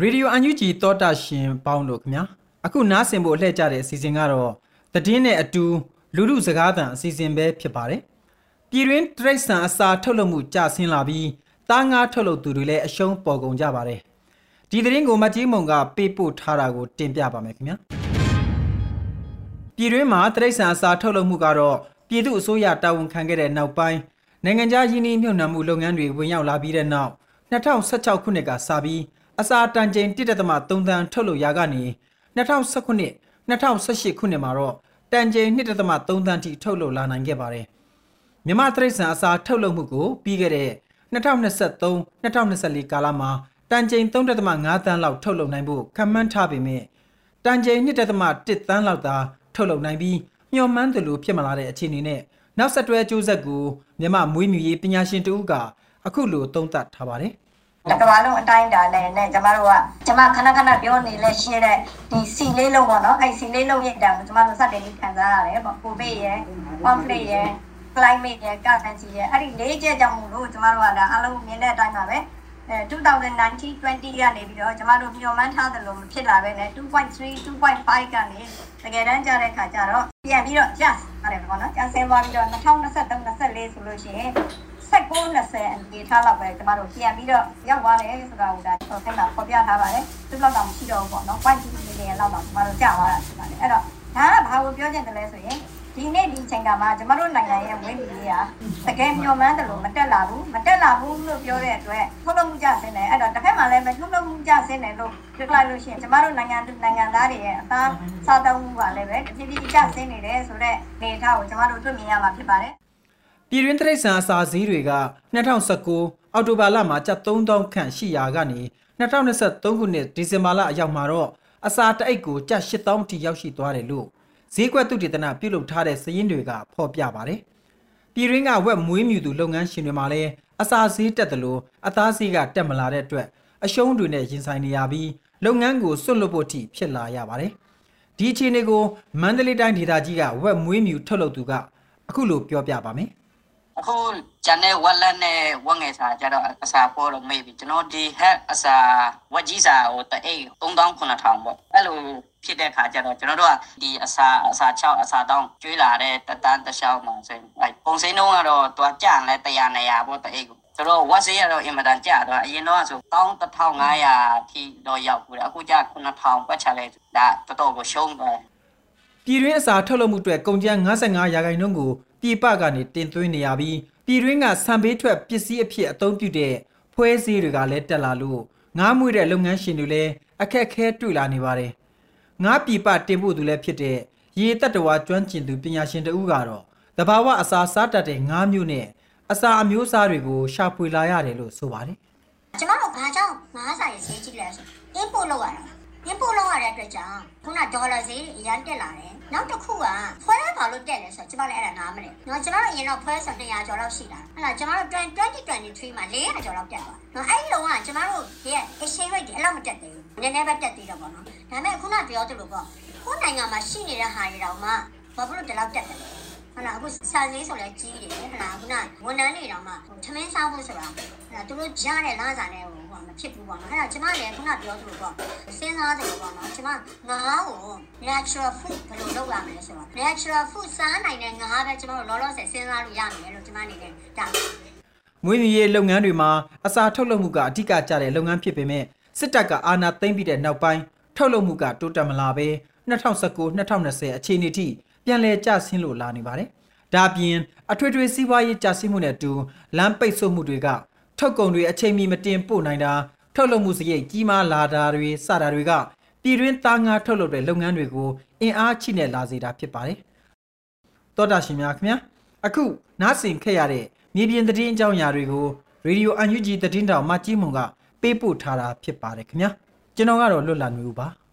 ရေဒီယိုအန်ယူဂျီတောတာရှင်ပေါင်းတို့ခင်ဗျာအခုနားဆင်ဖို့လှည့်ကြတဲ့အစီအစဉ်ကတော့သတင်းနဲ့အတူလူလူစကားသံအစီအစဉ်ပဲဖြစ်ပါတယ်ပြည်တွင်းတရိတ်ဆန်အစာထုတ်လုပ်မှုကျဆင်းလာပြီးသားငါထုတ်လုပ်သူတွေလည်းအရှုံးပေါ်ကုန်ကြပါတယ်ဒီသတင်းကိုမကြီးမုံကပေးပို့ထားတာကိုတင်ပြပါမယ်ခင်ဗျာပြည်တွင်းမှာတရိတ်ဆန်အစာထုတ်လုပ်မှုကတော့ပြည်သူအစိုးရတာဝန်ခံခဲ့တဲ့နောက်ပိုင်းနိုင်ငံခြားယင်းနှိမ့်မြှုပ်နှံမှုလုပ်ငန်းတွေဝင်ရောက်လာပြီးတဲ့နောက်2016ခုနှစ်ကစပြီး အစာတန်ချိန်1.3တန်းထုတ်လုပ်ရာကနေ2019 2018ခုနှစ်မှာတော့တန်ချိန်1.3တန်းထိထုတ်လုပ်လာနိုင်ခဲ့ပါတယ်။မြမတရိษံအစာထုတ်လုပ်မှုကိုပြီးခဲ့တဲ့2023 2024ကာလမှာတန်ချိန်3.5တန်းလောက်ထုတ်လုပ်နိုင်ဖို့ခန့်မှန်းထားပေမဲ့တန်ချိန်1.1တန်းလောက်သာထုတ်လုပ်နိုင်ပြီးမျှော်မှန်းသလိုဖြစ်မလာတဲ့အခြေအနေနဲ့နောက်ဆက်တွဲအကျိုးဆက်ကိုမြမမွေးမြူရေးပညာရှင်တဦးကအခုလိုသုံးသပ်ထားပါတယ်။ တကဘာလုံးအတိုင်းတာနဲ့နဲ့ကျမတို့ကကျမခဏခဏပြောနေလဲရှင်းတဲ့ဒီစီလေးလုံးပေါ့နော်အဲ့စီလေးလုံးရဲ့အတောင်ကျမတို့စတင်ခံစားရတယ်ပေါ့ကိုဗစ်ရဲ့ conflict ရဲ့ climate ရဲ့ currency ရဲ့အဲ့ဒီလေးချက်ကြောင့်မို့လို့ကျမတို့ကဒါအလုံးမြင်တဲ့အတိုင်းပါပဲအဲ2019 20ကနေပြီးတော့ကျမတို့မျှော်မှန်းထားသလိုမဖြစ်လာပဲနဲ့2.3 2.5ကနေတကယ်တမ်းကြတဲ့ခါကျတော့ပြန်ပြီးတော့ just ရတယ်ပေါ့နော်ကျန်ဆင်းသွားပြီးတော့2023 24ဆိုလို့ရှိရင် 1920အနေထားလောက်ပဲကျမတို့ပြန်ပြီးတော့ရောက်သွားတယ်ဆိုတာကိုဒါဆင်းမှာပေါ်ပြထားပါတယ်သူ့လောက်တော့မရှိတော့ဘူးပေါ့နော်0.2 million လောက်တော့ကျမတို့ကြာသွားတာဖြစ်ပါတယ်အဲ့တော့ဒါကဘာကိုပြောချင်တယ်လဲဆိုရင်ဒီနေ့ဒီချိန်ကမှကျမတို့နိုင်ငံရဲ့ဝင်းပြည်လေးကတကယ်မျှော်မှန်းတယ်လို့မတက်လာဘူးမတက်လာဘူးလို့ပြောတဲ့အတွက်ထုတ်လုပ်မှုကြဆင်းတယ်အဲ့တော့တစ်ဖက်မှာလည်းပဲထုတ်လုပ်မှုကြဆင်းတယ်လို့ပြောလိုက်လို့ရှိရင်ကျမတို့နိုင်ငံနိုင်ငံသားတွေရဲ့အသားစားသုံးမှုကလည်းပဲတဖြည်းဖြည်းကြဆင်းနေတယ်ဆိုတော့နေထားကိုကျမတို့တွေ့မြင်ရမှာဖြစ်ပါတယ် ပြည်တွင်းတရိတ်ဆန်အစာဈေးတွေက2019အောက်တိုဘာလမှာကျပ်3000ခန့်ရှိရာကနေ2023ခုနှစ်ဒီဇင်ဘာလအရောက်မှာတော့အစာတအိတ်ကိုကျပ်8000ထိရောက်ရှိသွားတယ်လို့ဈေးကွက်သူတေသနပြုလုပ်ထားတဲ့စည်ရင်းတွေကဖော်ပြပါတယ်။ပြည်ရင်းကဝက်မွေးမြူသူလုပ်ငန်းရှင်တွေမှာလည်းအစာဈေးတက်တယ်လို့အသားဈေးကတက်မလာတဲ့အတွက်အရှုံးတွေနဲ့ရင်ဆိုင်နေရပြီးလုပ်ငန်းကိုစွန့်လွတ်ဖို့ထိဖြစ်လာရပါတယ်။ဒီအခြေအနေကိုမန္တလေးတိုင်းဒေသကြီးကဝက်မွေးမြူထုတ်လုပ်သူကအခုလိုပြောပြပါမယ်။ အခုဂျန်နဲ့ဝက်လက်နဲ့ဝက်ငယ်စာကြတော့အစာပေါ်တော့မေးပြီကျွန်တော်ဒီဟက်အစာဝက်ကြီးစာဟိုတအိတ်3900ပေါ့အဲ့လိုဖြစ်တဲ့ခါကျတော့ကျွန်တော်တို့ကဒီအစာအစာ6အစာတောင်းကျွေးလာတဲ့တတန်းတခြားမှာဆိုရင်အဲပုံစံနှုန်းကတော့သူကကြံလဲ100နေရာပေါ့တအိတ်ကိုဆိုတော့ဝက်ဆေးကတော့အင်မတန်ကျတော့အရင်တော့ဆို11500ထိတော့ရောက်ပြီအခုကျ9000ပတ်ချလဲဒါတော်တော်ကိုရှုံးသွားပြည်တွင်းအစာထုတ်လုပ်မှုအတွက်ကုန်ကျန်း55ရာခိုင်နှုန်းကို ပြည်ပကနေတင်သွင်းနေရပြီးပြည်တွင်းကဆံပေးထွက်ပစ္စည်းအဖြစ်အသုံးပြုတဲ့ဖွဲစည်းတွေကလည်းတက်လာလို့ငားမွေးတဲ့လုပ်ငန်းရှင်တွေလည်းအခက်အခဲတွေ့လာနေပါတယ်။ငါးပြည်ပတင်ဖို့သူလည်းဖြစ်တဲ့ရေတတဝါကျွမ်းကျင်သူပညာရှင်တဦးကတော့တဘာဝအစာစားတတ်တဲ့ငါးမျိုးနဲ့အစာအမျိုးအစားတွေကိုရှာဖွေလာရတယ်လို့ဆိုပါတယ်။ကျွန်တော်တို့ဘာကြောင့်ငါးစာရေးဈေးကြီးလဲဆို import လုပ်ရတာ။ import လုပ်ရတဲ့အတွက်ကြောင့်ခုနဒေါ်လာဈေးအရင်တက်လာတယ်။နောက်တစ်ခုကဖွဲဘာလို့တက်လဲဆိုတော့ကျွန်မလည်းအဲ့ဒါနားမလဲ။နော်ကျွန်တော်တို့အရင်တော့ဖွဲဆို200ကျော်လောက်ရှိတာ။အဲ့ဒါကျွန်တော်တို့2023မှာ400ကျော်လောက်တက်သွား။နော်အဲ့ဒီလုံးကကျွန်တော်တို့ရဲ့ exchange rate အဲ့လောက်မတက်သေးဘူး။နည်းနည်းပဲတက်သေးတော့ပေါ့နော်။ဒါပေမဲ့ခုနပြောသလိုပေါ့ကိုယ်နိုင်ငံမှာရှိနေတဲ့ဟာတွေတော့မှဘာဖြစ်လို့ဒီလောက်တက်တယ်လဲ ဟလာအခုစာစည်းဆိုလဲကြီးတယ်ဟလာခုနဝန်ထမ်းတွေတော့မှထမင်းစားဖို့ဆိုတာဟလာသူတို့ကြားတဲ့လစာနဲ့ဟိုမဖြစ်ဘူးပေါ့နော်အဲ့ဒါကျမလည်းခုနပြောသလိုပေါ့စဉ်းစားတယ်ပေါ့နော်ကျမငါးကို natural food ဘယ်လိုလုပ်ရမလဲဆိုတော့ natural food စားနိုင်တဲ့ငါးပဲကျမတို့လောလောဆယ်စဉ်းစားလို့ရမယ်လို့ကျမအနေနဲ့ဒါမွေးမြူရေးလုပ်ငန်းတွေမှာအစာထုတ်လုပ်မှုကအဓိကကျတဲ့လုပ်ငန်းဖြစ်ပေမဲ့စစ်တပ်ကအာဏာသိမ်းပြီးတဲ့နောက်ပိုင်းထုတ်လုပ်မှုကတိုးတက်မလာဘဲ2019-2020အခြေအနေထိ ပြန်လည်ကျဆင်းလို့လာနေပါတယ်။ဒါပြင်အထွေထွေစီးပွားရေးကျဆင်းမှုနဲ့အတူလမ်းပိတ်ဆို့မှုတွေကထုတ်ကုန်တွေအချိန်မီမတင်ပို့နိုင်တာထုတ်လုပ်မှုစရိတ်ကြီးမားလာတာတွေစတာတွေကပြည်တွင်းသားငါထုတ်လုပ်တဲ့လုပ်ငန်းတွေကိုအင်အားချိနဲ့လာစေတာဖြစ်ပါတယ်။သောတာရှင်များခင်ဗျာအခုနားဆင်ခဲ့ရတဲ့မြေပြင်သတင်းအကြောင်းအရာတွေကိုရေဒီယိုအန်ယူဂျီသတင်းတောင်မကြီးမုံကပေးပို့ထားတာဖြစ်ပါတယ်ခင်ဗျာ။ကျွန်တော်ကတော့လွတ်လပ်နေဦးပါ။